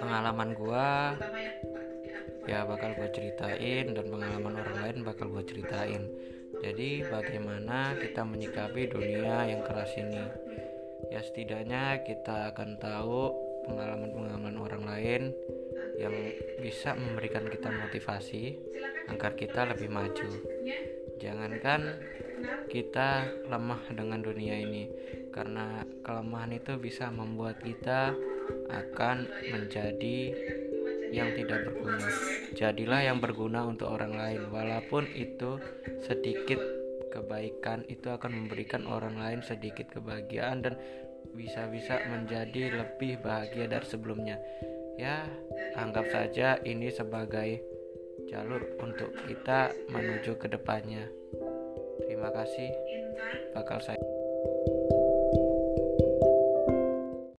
pengalaman gua ya bakal gue ceritain dan pengalaman orang lain bakal gue ceritain. Jadi bagaimana kita menyikapi dunia yang keras ini? Ya setidaknya kita akan tahu pengalaman-pengalaman orang lain yang bisa memberikan kita motivasi agar kita lebih maju. Jangankan kita lemah dengan dunia ini karena kelemahan itu bisa membuat kita akan menjadi yang tidak berguna. Jadilah yang berguna untuk orang lain, walaupun itu sedikit kebaikan itu akan memberikan orang lain sedikit kebahagiaan dan bisa-bisa menjadi lebih bahagia dari sebelumnya. Ya, anggap saja ini sebagai jalur untuk kita menuju ke depannya. Terima kasih. Bakal saya